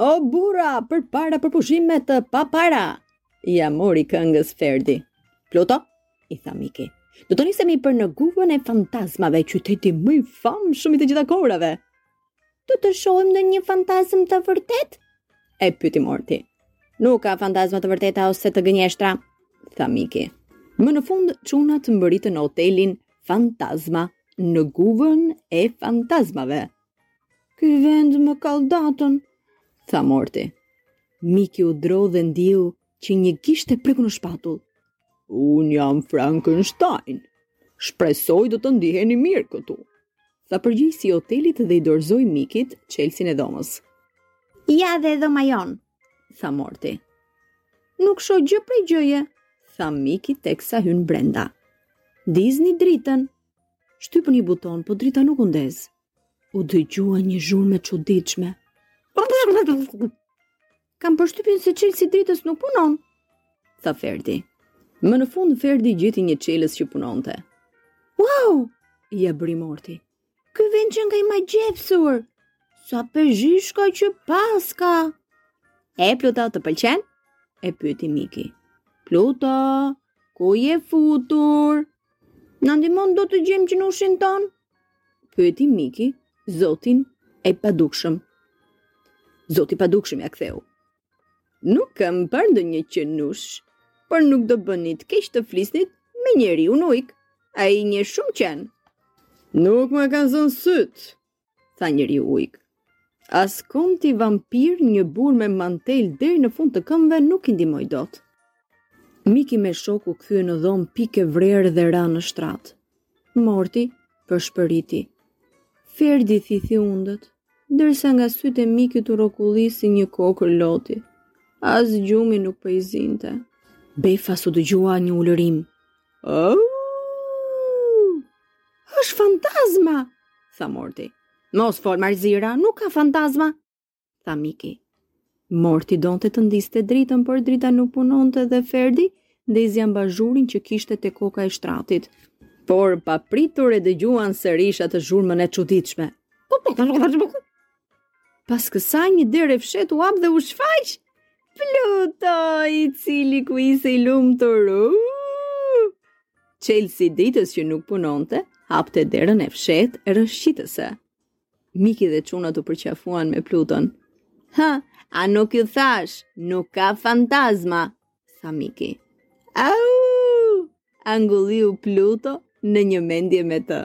O burra, përpara për pushime të papara, ia mori këngës Ferdi. Pluto, i tha Miki, do të nisemi për në guvën e fantazmave, qyteti më i famshëm i të gjitha kohërave. Do të shohim ndonjë fantazmë të vërtetë? E pyeti Morti. Nuk ka fantazma të vërteta ose të gënjeshtra, tha Miki. Më në fund, çunat mbërritën në hotelin Fantazma në guvën e fantazmave. Ky vend më kall datën, tha Morti. Miki u drodh dhe ndiu që një gisht e preku në shpatull. Unë jam Frankenstein. Shpresoj, do të ndiheni mirë këtu. Tha përgjegjësi i hotelit dhe i dorëzoi Mikit çelësin e dhomës. Ja dhe dhoma jonë, tha Morti. Nuk shoh gjë prej gjëje, tha Miki teksa hynë brenda. Ndizni dritën, Shtypën një buton, po drita nuk u ndez. U dëgjua një zhurmë e çuditshme. Kam përshtypjen se çelësi i dritës nuk punon, tha Ferdi. Më në fund Ferdi gjeti një çelës që punonte. Uau! Ia bëri Morti. Ky vend qenka i magjepsur. Sa pezhishka që paska. E Pluto të pëlqen? E pyeti Miki. Pluto, ku je futur? Na ndihmon dot të gjejmë qenushin tonë? Pyeti Miki, zotin e padukshëm. Zoti i padukshëm ia ktheu. Nuk kam parë ndonjë qenush, por nuk do bënit keq të flisnit me njeriun ujk, ai njeh shumë qen. Nuk më kanë zënë sytë, tha njeriu ujk. As konti vampir një burrë me mantel deri në fund të këmbëve nuk i ndihmoi dot. Miki me shokë u kthyen në dhomë pikë e vrer dhe ranë në shtrat. Morti psherëtiu. Ferdi thithi hundët, ndërsa nga sytë e Mikit u rrokullis një kokërr loti. As gjumi nuk po i zinte. Befas u dëgjua një ulërimë. Oh! Është fantazma, tha Morti. Mos fol marrëzira, nuk ka fantazma, tha Miki. Morti donte të ndizte dritën, por drita nuk punonte dhe Ferdi ndezi abazhurin që kishte te koka e shtratit. Por papritur e dëgjuan sërish atë zhurmën e çuditshme. Pas kësaj një derë e fshehtë u hap dhe u shfaq Pluto, i cili kuiste i lumtur. Çelësi i dritës që nuk punonte, hapte derën e fshehtë e rrëshqitëse. Miki dhe çunat u përqafuan me Pluton. Hë, a nuk ju thashë, nuk ka fantazma, tha Miki. Au! Angulliti Pluto në një mendje me të.